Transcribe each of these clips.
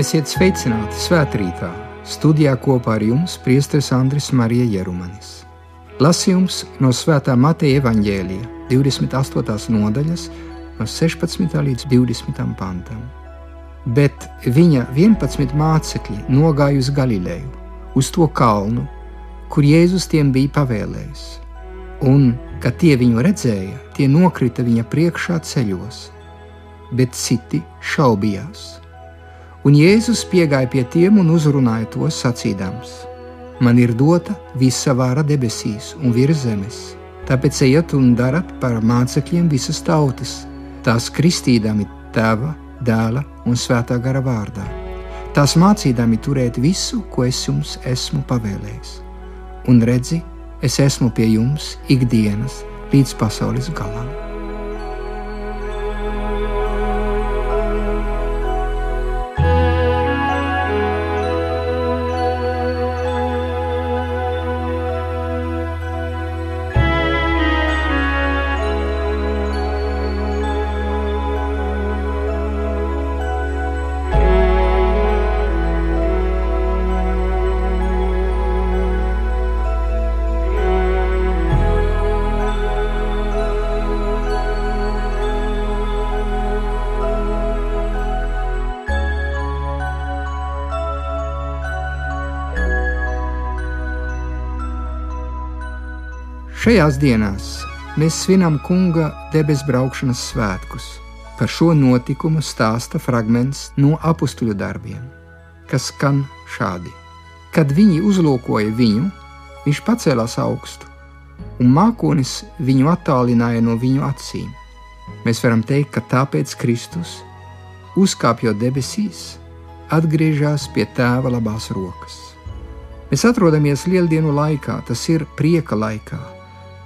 Esiet sveicināti svētkrītā. Studijā kopā ar jums Priesteris Andris Marija Jerumanis. Lasījums no Svētā Mateja evaņģēlija 28. nodaļas, no 16. līdz 20. pantam. Bet viņa 11 mācekļi nogāja uz Galileju, uz to kalnu, kur Jēzus tiem bija pavēlējis. Un, kad tie viņu redzēja, tie nokrita viņa priekšā ceļos, bet citi šaubījās Un Jēzus piegāja pie tiem un uzrunāja tos sacīdams: Man ir dota visa vara debesīs un virs zemes. Tāpēc ejiet un darat par mācekļiem visas tautas, tās kristīdami tēva, dēla un svētā gara vārdā. Tās mācīdami turēt visu, ko es jums esmu pavēlējis. Un redzi, es esmu pie jums ikdienas līdz pasaules galam. Šajās dienās mēs svinam kunga debesu braukšanas svētkus. Par šo notikumu stāsta fragments no apakstuļu darbiem, kas skan šādi: Kad viņi uzlūkoja viņu, viņš pacēlās augstu, un mākonis viņu attālināja no viņu acīm. Mēs varam teikt, ka tāpēc Kristus, uzkāpjot debesīs, atgriežas pie tēva labās rokas. Mēs atrodamies lieldienu laikā, tas ir prieka laikā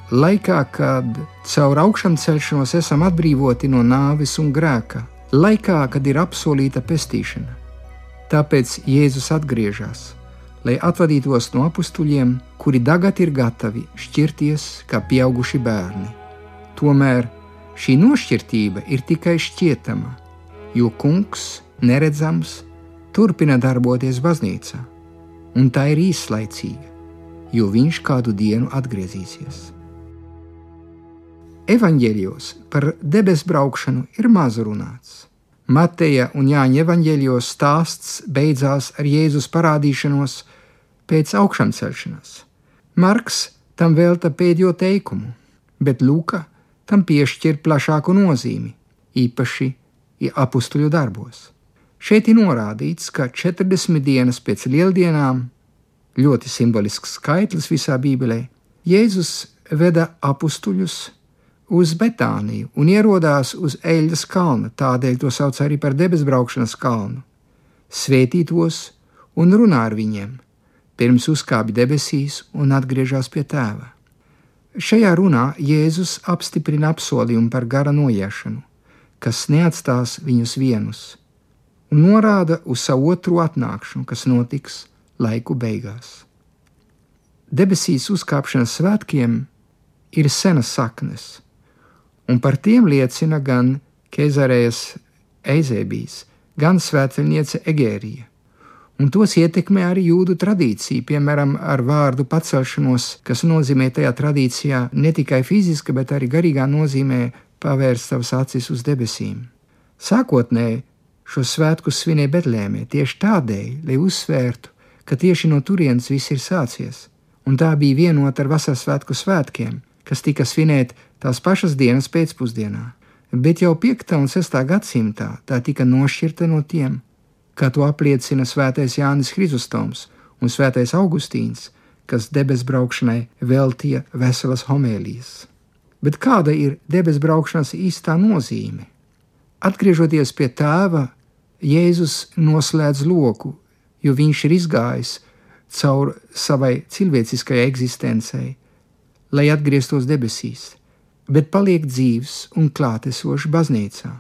Laikā, kad caur augšāmcelšanos esam atbrīvoti no nāves un grēka, laikā, kad ir apsolīta pestīšana. Tāpēc Jēzus atgriežas, lai atvadītos no apstuļiem, kuri tagad ir gatavi šķirties kā pieauguši bērni. Tomēr šī nošķirtība ir tikai šķietama, jo kungs, neredzams, turpina darboties baznīcā, un tā ir īslaicīga, jo viņš kādu dienu atgriezīsies. Evanģēlijos par debesu braukšanu ir maz runāts. Mateja un Jāņa evanģēlijos stāsts beidzās ar Jēzus parādīšanos pēc augšām celšanās. Marks tam velta pēdējo teikumu, bet Lūka tam piešķir plašāku nozīmi, īpaši apstuļu darbos. Šeit ir norādīts, ka 40 dienas pēc lieldienām, ļoti simbolisks skaitlis visā Bībelē, Jēzus veda apstuļus uz Betāniju un ierodās uz Eļļas kalna, tādēļ to sauc arī par debesbraukšanas kalnu. Svētītos un runā ar viņiem, pirms uzkāpa debesīs un atgriežas pie tēva. Šajā runā Jēzus apstiprina apsolījumu par gara noiešanu, kas neatstās viņus vienus, un norāda uz savu otro atnākšanu, kas notiks laiku beigās. Debesīs uzkāpšanas svētkiem ir senas saknes un par tiem liecina gan Kezarējas Eizēbijas, gan svētceļniece Egērija. Un tos ietekmē arī jūdu tradīcija, piemēram, ar vārdu pacelšanos, kas nozīmē tajā tradīcijā ne tikai fiziska, bet arī garīgā nozīmē pavērst savas acis uz debesīm. Sākotnēji šo svētku svinēja Betlēmē tieši tādēļ, lai uzsvērtu, ka tieši no turienes viss ir sācies, un tā bija vienota ar vasaras svētku svētkiem, kas tika svinēti tās pašas dienas pēcpusdienā, bet jau 5. un 6. gadsimtā tā tika nošķirta no tiem, kā to apliecina Svētais Jānis Hristostoms un Svētais Augustīns, kas debesu braukšanai veltīja veselas homēlijas. Bet kāda ir debesu braukšanas īstā nozīme? Atgriežoties pie tēva, Jēzus noslēdz loku, jo viņš ir izgājis cauri savai cilvēciskajai eksistencei, lai atgrieztos debesīs bet paliek dzīves un klātesošs baznīcā.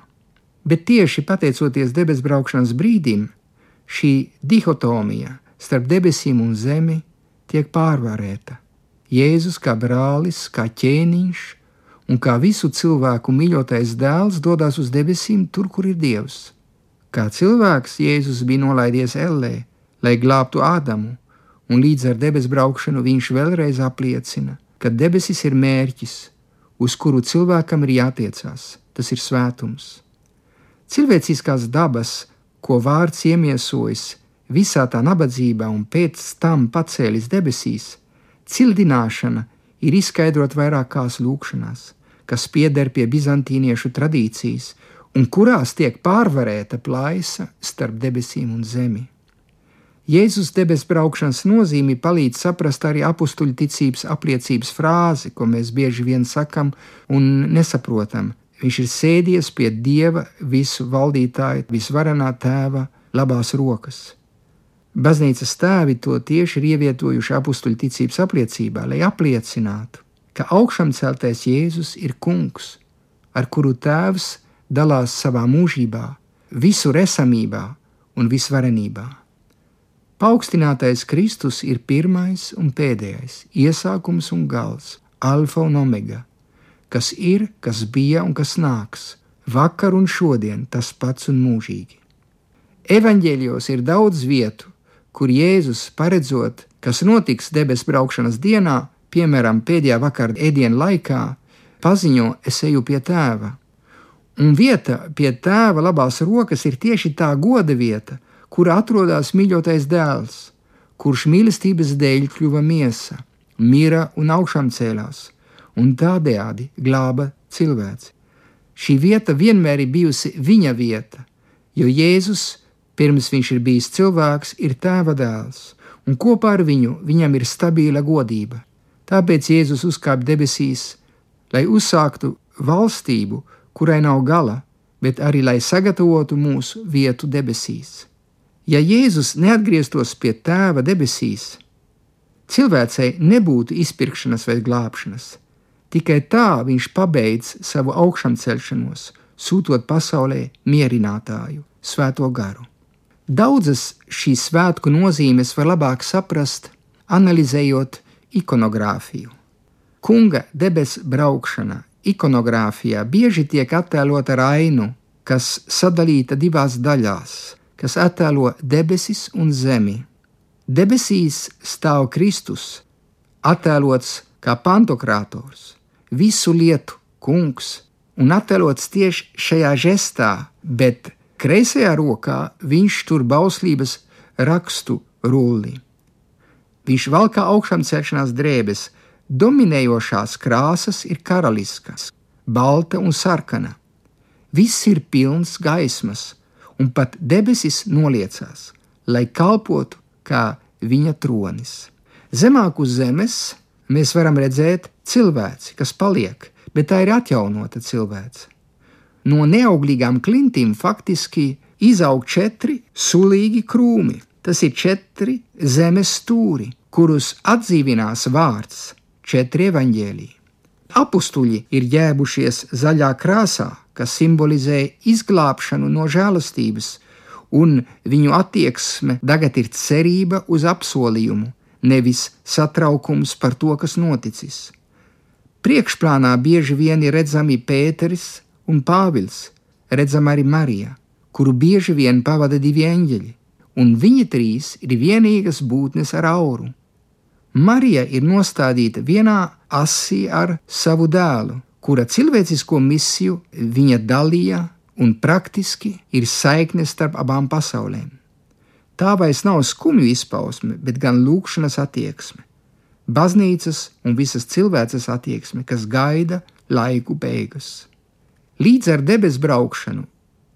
Bet tieši pateicoties debesu braukšanas brīdim, šī dihotomija starp debesīm un zemi tiek pārvarēta. Jēzus kā brālis, kā ķēniņš un kā visu cilvēku mīļotais dēls dodas uz debesīm, tur, kur ir Dievs. Kā cilvēks Jēzus bija nolaidies ellē, lai glābtu Ādamu, un līdz ar debesu braukšanu viņš vēlreiz apliecina, ka debesis ir mērķis, uz kuru cilvēkam ir jātiecās. Tas ir svētums. Cilvēciskās dabas, ko vārds iemiesojas visā tā nabadzībā un pēc tam pacēlis debesīs, cildināšana ir izskaidrot vairākās lūkšanās, kas pieder pie bizantīniešu tradīcijas un kurās tiek pārvarēta plaisa starp debesīm un zemi. Jēzus debesu braukšanas nozīmi palīdz saprast arī apakstuļu ticības apliecības frāzi, ko mēs bieži vien sakam un nesaprotam. Viņš ir sēdies pie Dieva visu valdītāja, visvarenā tēva labās rokas. Baznīcas tēvi to tieši ir ievietojuši apakstuļu ticības apliecībā, lai apliecinātu, ka augšām celtais Jēzus ir kungs, ar kuru tēvs dalās savā mūžībā, visur esamībā un visvarenībā. Paaugstinātais Kristus ir pirmais un pēdējais, iesākums un gals, alfa un omega, kas ir, kas bija un kas nāks, vakar un šodien tas pats un mūžīgi. Evanģēļos ir daudz vietu, kur Jēzus paredzot, kas notiks debesu braukšanas dienā, piemēram, pēdējā vakara ēdienu laikā, paziņo: Es eju pie tēva. Un vieta pie tēva labās rokas ir tieši tā goda vieta, kur atrodas mīļotais dēls, kurš mīlestības dēļ kļuva miesa, mira un augšām cēlās, un tādējādi glāba cilvēci. Šī vieta vienmēr ir bijusi viņa vieta, jo Jēzus Pirms viņš ir bijis cilvēks, ir tēva dēls, un kopā ar viņu viņam ir stabila godība. Tāpēc Jēzus uzkāpa debesīs, lai uzsāktu valstību, kurai nav gala, bet arī lai sagatavotu mūsu vietu debesīs. Ja Jēzus neatgrieztos pie tēva debesīs, cilvēcei nebūtu izpirkšanas vai glābšanas. Tikai tā viņš pabeidz savu augšāmcelšanos, sūtot pasaulē mierinātāju, svēto garu. Daudzas šīs svētku nozīmes var labāk saprast, analizējot ikonogrāfiju. Kunga debesu braukšana ikonogrāfijā bieži tiek attēlota ar ainu, kas sadalīta divās daļās, kas attēlo debesis un zemi. Debesīs stāv Kristus, attēlots kā pantokrātors, visu lietu kungs, un attēlots tieši šajā žestā, bet Kreisajā rokā viņš tur bauslības rakstu rulli. Viņš valkā augšām celšanās drēbes, dominējošās krāsas ir karaliskas, balta un sarkana. Viss ir pilns gaismas, un pat debesis noliecās, lai kalpotu kā viņa tronis. Zemāk uz zemes mēs varam redzēt cilvēci, kas paliek, bet tā ir atjaunota cilvēce no neauglīgām klintīm faktiski izaug četri sulīgi krūmi. Tas ir četri zemes stūri, kurus atdzīvinās vārds, četri evaņģēlī. Apustuļi ir ģēbušies zaļā krāsā, kas simbolizē izglābšanu no žēlastības, un viņu attieksme tagad ir cerība uz apsolījumu, nevis satraukums par to, kas noticis. Priekšplānā bieži vien ir redzami Pēteris, un Pāvils, redzam arī Marija, kuru bieži vien pavada divi eņģeļi, un viņi trīs ir vienīgas būtnes ar auru. Marija ir nostādīta vienā asī ar savu dēlu, kura cilvēcisko misiju viņa dalīja un praktiski ir saikne starp abām pasaulēm. Tā vairs nav skumju izpausme, bet gan lūkšanas attieksme, baznīcas un visas cilvēces attieksme, kas gaida laiku beigas. Līdz ar debesu braukšanu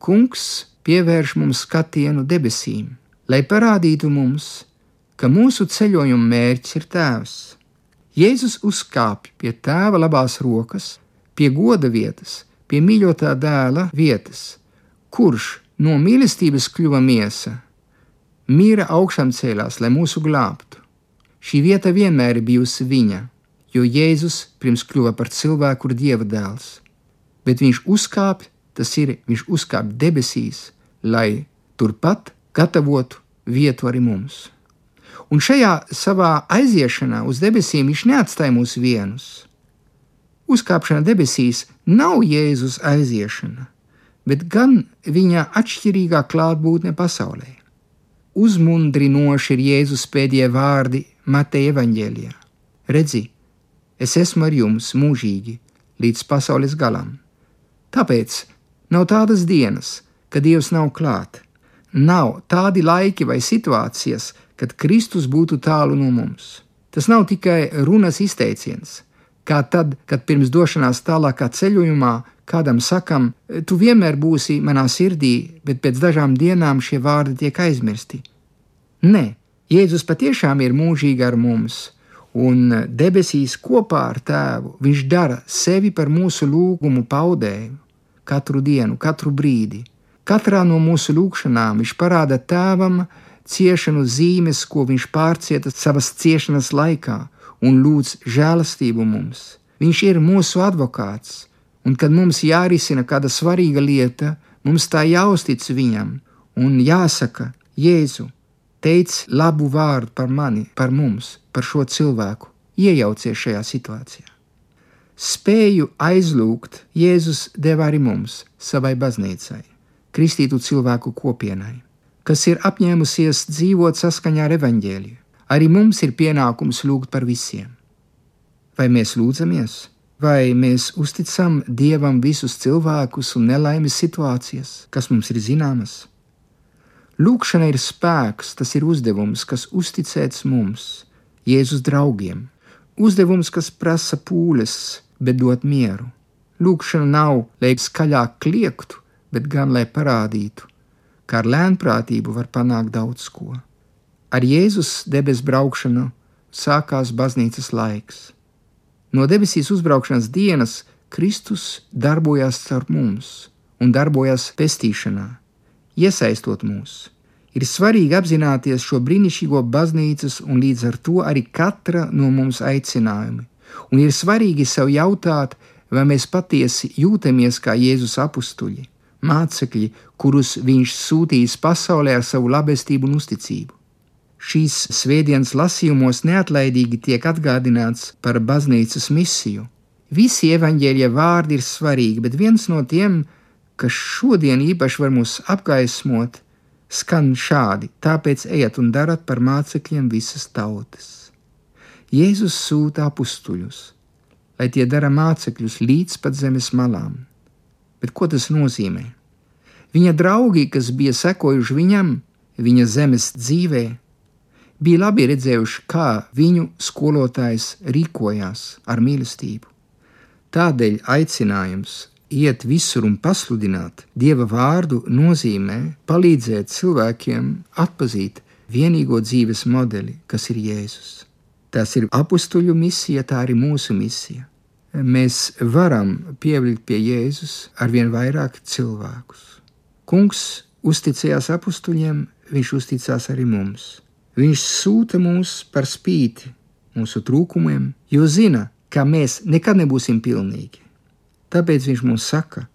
Kungs pievērš mums skatienu debesīm, lai parādītu mums, ka mūsu ceļojuma mērķis ir Tēvs. Jēzus uzkāpj pie Tēva labās rokas, pie goda vietas, pie mīļotā dēla vietas, kurš no mīlestības kļuva miesa, mīra augšām cēlās, lai mūsu glābtu. Šī vieta vienmēr ir bijusi viņa, jo Jēzus pirms kļuva par cilvēku ir Dieva dēls bet viņš uzkāpa, tas ir, viņš uzkāpa debesīs, lai turpat gatavotu vietu arī mums. Un šajā savā aiziešanā uz debesīm viņš neatstāja mūs vienus. Uzkāpšana debesīs nav Jēzus aiziešana, bet gan viņa atšķirīgā klātbūtne pasaulē. Uzmundrinoši ir Jēzus pēdējie vārdi Mateja evaņģēlijā. Redzi, es esmu ar jums mūžīgi līdz pasaules galam. Tāpēc nav tādas dienas, kad Dievs nav klāt. Nav tādi laiki vai situācijas, kad Kristus būtu tālu no mums. Tas nav tikai runas izteiciens, kā tad, kad pirms došanās tālākā ceļojumā kādam sakam, tu vienmēr būsi manā sirdī, bet pēc dažām dienām šie vārdi tiek aizmirsti. Nē, Jēzus patiešām ir mūžīgi ar mums, un debesīs kopā ar Tēvu Viņš dara sevi par mūsu lūgumu paudēju katru dienu, katru brīdi. Katrā no mūsu lūgšanām Viņš parāda Tēvam ciešanu zīmes, ko Viņš pārcieta savas ciešanas laikā, un lūdz žēlastību mums. Viņš ir mūsu advokāts, un kad mums jārisina kāda svarīga lieta, mums tā jāuztic Viņam un jāsaka, Jēzu, teic labu vārdu par mani, par mums, par šo cilvēku, iejaucies šajā situācijā. Spēju aizlūgt Jēzus deva arī mums, savai baznīcai, kristītu cilvēku kopienai, kas ir apņēmusies dzīvot saskaņā ar evaņģēliju. Arī mums ir pienākums lūgt par visiem. Vai mēs lūdzamies, vai mēs uzticam Dievam visus cilvēkus un nelaimes situācijas, kas mums ir zināmas? Lūkšana ir spēks, tas ir uzdevums, kas uzticēts mums, Jēzus draugiem. Uzdevums, kas prasa pūles, bet dod mieru. Lūkšana nav, lai skaļāk kliegtu, bet gan lai parādītu, kā ar lēnprātību var panākt daudz ko. Ar Jēzus debesu braukšanu sākās baznīcas laiks. No debesīs uzbraukšanas dienas Kristus darbojās caur mums un darbojās pestīšanā iesaistot mūs. Ir svarīgi apzināties šo brīnišķīgo baznīcas un līdz ar to arī katra no mums aicinājumi. Un ir svarīgi sev jautāt, vai mēs patiesi jūtamies kā Jēzus apstuļi, mācekļi, kurus viņš sūtījis pasaulē ar savu labestību un uzticību. Šīs svētdienas lasījumos neatlaidīgi tiek atgādināts par baznīcas misiju. Visi evaņģēlie vārdi ir svarīgi, bet viens no tiem kas šodien īpaši var mūs apgaismot, skan šādi: tāpēc ejiet un darat par mācekļiem visas tautas. Jēzus sūta apstuļus, lai tie dara mācekļus līdz pat zemes malām. Bet ko tas nozīmē? Viņa draugi, kas bija sekojuši viņam, viņa zemes dzīvē, bija labi redzējuši, kā viņu skolotājs rīkojās ar mīlestību. Tādēļ aicinājums iet visur un pasludināt Dieva vārdu nozīmē palīdzēt cilvēkiem atpazīt vienīgo dzīves modeli, kas ir Jēzus. Tas ir apstuļu misija, tā arī mūsu misija. Mēs varam pievilkt pie Jēzus ar vien vairāk cilvēkus. Kungs uzticējās apstuļiem, viņš uzticās arī mums. Viņš sūta mūs par spīti mūsu trūkumiem, jo zina, ka mēs nekad nebūsim pilnīgi. Tāpēc viņš mums saka: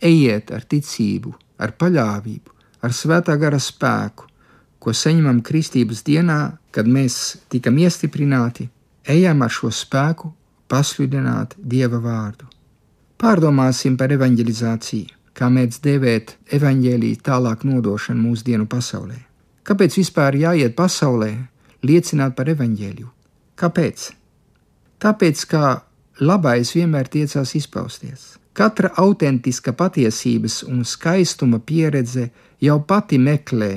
ejiet ar ticību, ar paļāvību, ar svētā gara spēku, ko saņemam kristības dienā, kad mēs tikam iestiprināti, ejam ar šo spēku pasludināt Dieva vārdu. Pārdomāsim par evanģelizāciju, kā mēdz dēvēt evaņģēlīju tālāk nodošanu mūsdienu pasaulē. Kāpēc vispār jāiet pasaulē, liecināt par evaņģēliju? Kāpēc? Tāpēc, ka labais vienmēr tiecās izpausties. Katra autentiska patiesības un skaistuma pieredze jau pati meklē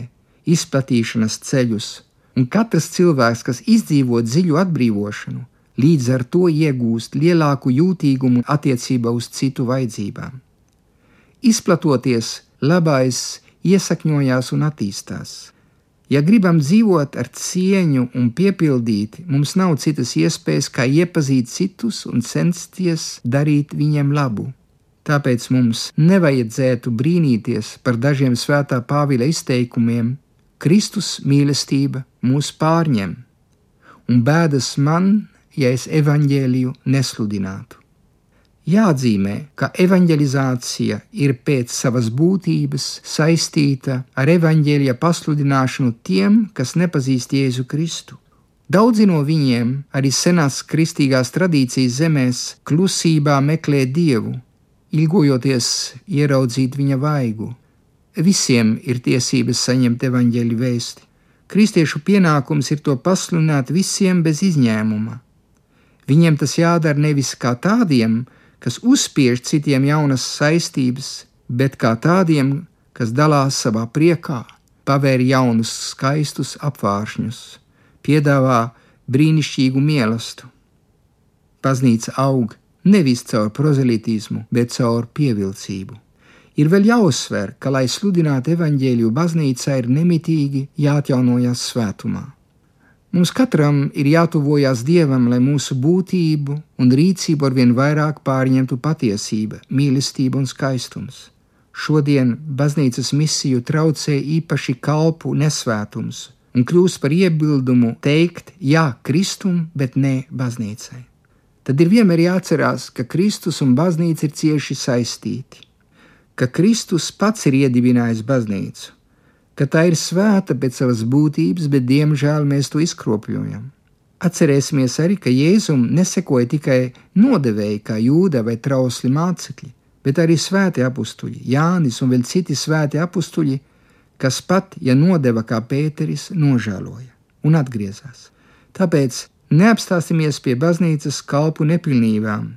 izplatīšanas ceļus, un katrs cilvēks, kas izdzīvo dziļu atbrīvošanu, līdz ar to iegūst lielāku jūtīgumu attiecībā uz citu vajadzībām. Izplatoties, labais iesakņojās un attīstās Ja gribam dzīvot ar cieņu un piepildīti, mums nav citas iespējas, kā iepazīt citus un censties darīt viņiem labu. Tāpēc mums nevajadzētu brīnīties par dažiem svētā Pāvila izteikumiem: Kristus mīlestība mūs pārņem, un bēdas man, ja es evaņģēliju nesludinātu. Jāatzīmē, ka evanģelizācija ir pēc savas būtības saistīta ar evaņģēlija pasludināšanu tiem, kas nepazīst Jēzu Kristu. Daudzi no viņiem arī senās kristīgās tradīcijas zemēs klusībā meklē Dievu, ilgojoties ieraudzīt viņa vaigu. Visiem ir tiesības saņemt evaņģēļu vēsti. Kristiešu pienākums ir to pasludināt visiem bez izņēmuma. Viņiem tas jādara nevis kā tādiem, kas uzspiež citiem jaunas saistības, bet kā tādiem, kas dalās savā priekā, pavēr jaunus, skaistus apvāršņus, piedāvā brīnišķīgu mīlestību. Baznīca aug nevis caur prozelitismu, bet caur pievilcību. Ir vēl jāuzsver, ka, lai sludinātu evaņģēliju, baznīca ir nemitīgi jāatjaunojas svētumā. Mums katram ir jātuvojas Dievam, lai mūsu būtību un rīcību arvien vairāk pārņemtu patiesība, mīlestība un skaistums. Šodien baznīcas misiju traucē īpaši kalpu nesvētums un kļūst par iebildumu teikt jā Kristum, bet ne baznīcai. Tad ir vienmēr jāatcerās, ka Kristus un baznīca ir cieši saistīti, ka Kristus pats ir iedibinājis baznīcu ka tā ir svēta pēc savas būtības, bet diemžēl mēs to izkropļojam. Atcerēsimies arī, ka Jēzum nesekoja tikai nodevēji kā jūda vai trausli mācekļi, bet arī svēti apstuļi, Jānis un vēl citi svēti apstuļi, kas pat, ja nodeva kā Pēteris, nožēloja un atgriezās. Tāpēc neapstāsimies pie baznīcas kalpu nepilnībām,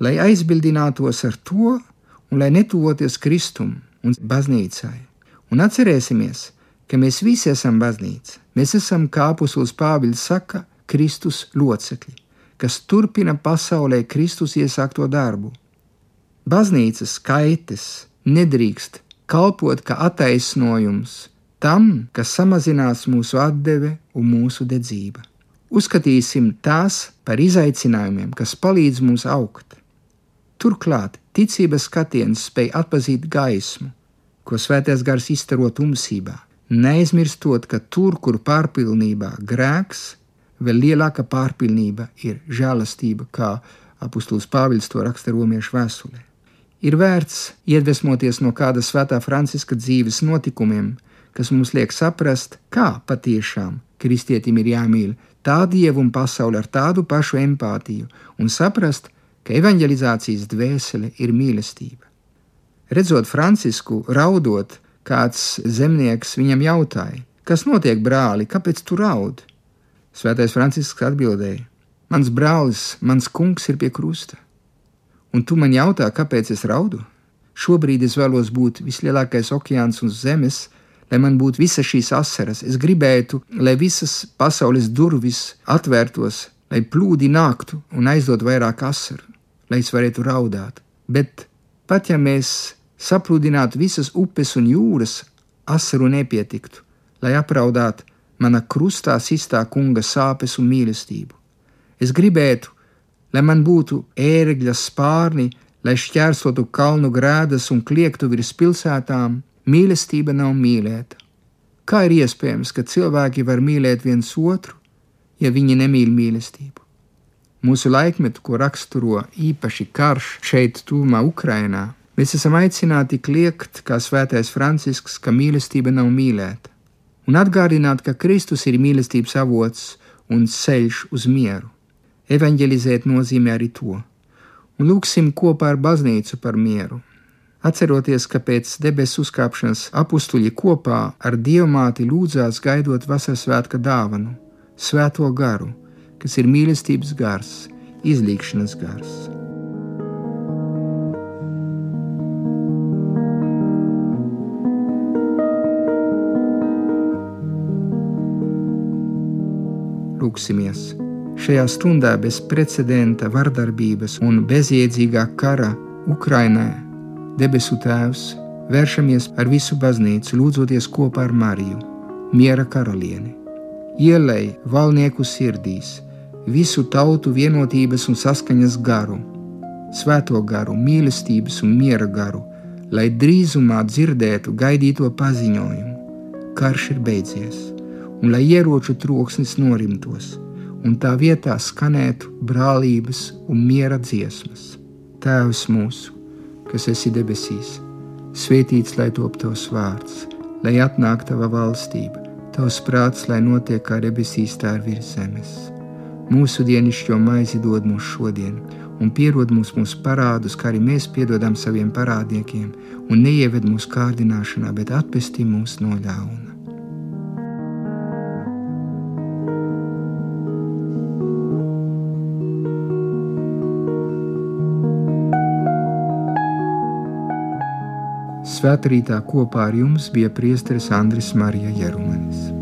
lai aizbildinātos ar to un lai netuvoties Kristum un baznīcai. Un atcerēsimies, ka mēs visi esam baznīca. Mēs esam, kā apustulis Pāvils saka, Kristus locekļi, kas turpina pasaulē Kristus iesākto darbu. Baznīcas kaites nedrīkst kalpot kā attaisnojums tam, kas samazinās mūsu atdeve un mūsu dedzība. Uzskatīsim tās par izaicinājumiem, kas palīdz mums augt. Turklāt ticības skatiens spēj atpazīt gaismu, ko svētais gars izstaro tumsībā, neaizmirstot, ka tur, kur pārpilnībā grēks, vēl lielāka pārpilnība ir žēlastība, kā apustulis Pāvils to raksta romiešu vēstulē. Ir vērts iedvesmoties no kāda svētā Franciska dzīves notikumiem, kas mums liek saprast, kā patiešām kristietim ir jāmīl tā dievu un pasauli ar tādu pašu empātiju un saprast, ka evanģelizācijas dvēsele ir mīlestība. Redzot Francisku raudot, kāds zemnieks viņam jautāja: Kas notiek, brāli, kāpēc tu raud? Svētais Francisks atbildēja: Mans brālis, mans kungs ir pie krusta. Un tu man jautā, kāpēc es raudu? Šobrīd es vēlos būt vislielākais okeāns uz zemes, lai man būtu visas šīs asaras. Es gribētu, lai visas pasaules durvis atvērtos, lai plūdi nāktu un aizdot vairāk asaru, lai es varētu raudāt. Bet pat ja mēs sapludinātu visas upes un jūras, asaru nepietiktu, lai apraudātu mana krustā sistā kunga sāpes un mīlestību. Es gribētu, lai man būtu ērgļa spārni, lai šķērsotu kalnu grēdas un kliegtu virs pilsētām, mīlestība nav mīlēta. Kā ir iespējams, ka cilvēki var mīlēt viens otru, ja viņi nemīl mīlestību? Mūsu laikmetu, ko raksturo īpaši karš šeit, tūmā Ukrainā, Mēs esam aicināti kliegt, kā svētais Francisks, ka mīlestība nav mīlēta, un atgādināt, ka Kristus ir mīlestības avots un ceļš uz mieru. Evangelizēt nozīmē arī to, un lūksim kopā ar baznīcu par mieru. Atceroties, ka pēc debesu uzkāpšanas apstuļi kopā ar dievmāti lūdzās gaidot Vasarasvētka dāvanu, Svēto garu, kas ir mīlestības gars, izlīkšanas gars. Lūksimies! Šajā stundā bez precedenta vardarbības un bezjēdzīgā kara Ukrainā debesu Tēvs vēršamies ar visu baznīcu, lūdzoties kopā ar Mariju, miera karalieni. Ielēj valnieku sirdīs visu tautu vienotības un saskaņas garu, svēto garu, mīlestības un miera garu, lai drīzumā dzirdētu gaidīto paziņojumu: karš ir beidzies! Un lai ieroču troksnis norimtos, un tā vietā skanētu brālības un miera dziesmas. Tēvs mūsu, kas esi debesīs, svētīts lai top tavs vārds, lai atnāk tava valstība, tavs prāts, lai notiek kā debesīs, tā ir virs zemes. Mūsu dienascho maizi dod mums šodien, un piedod mums mūsu parādus, kā arī mēs piedodam saviem parādniekiem, un neieved mūsu kārdināšanā, bet atpestī mūs no ļauna. Svētrītā kopā ar jums bija priesteris Andris Marija Jerumanis.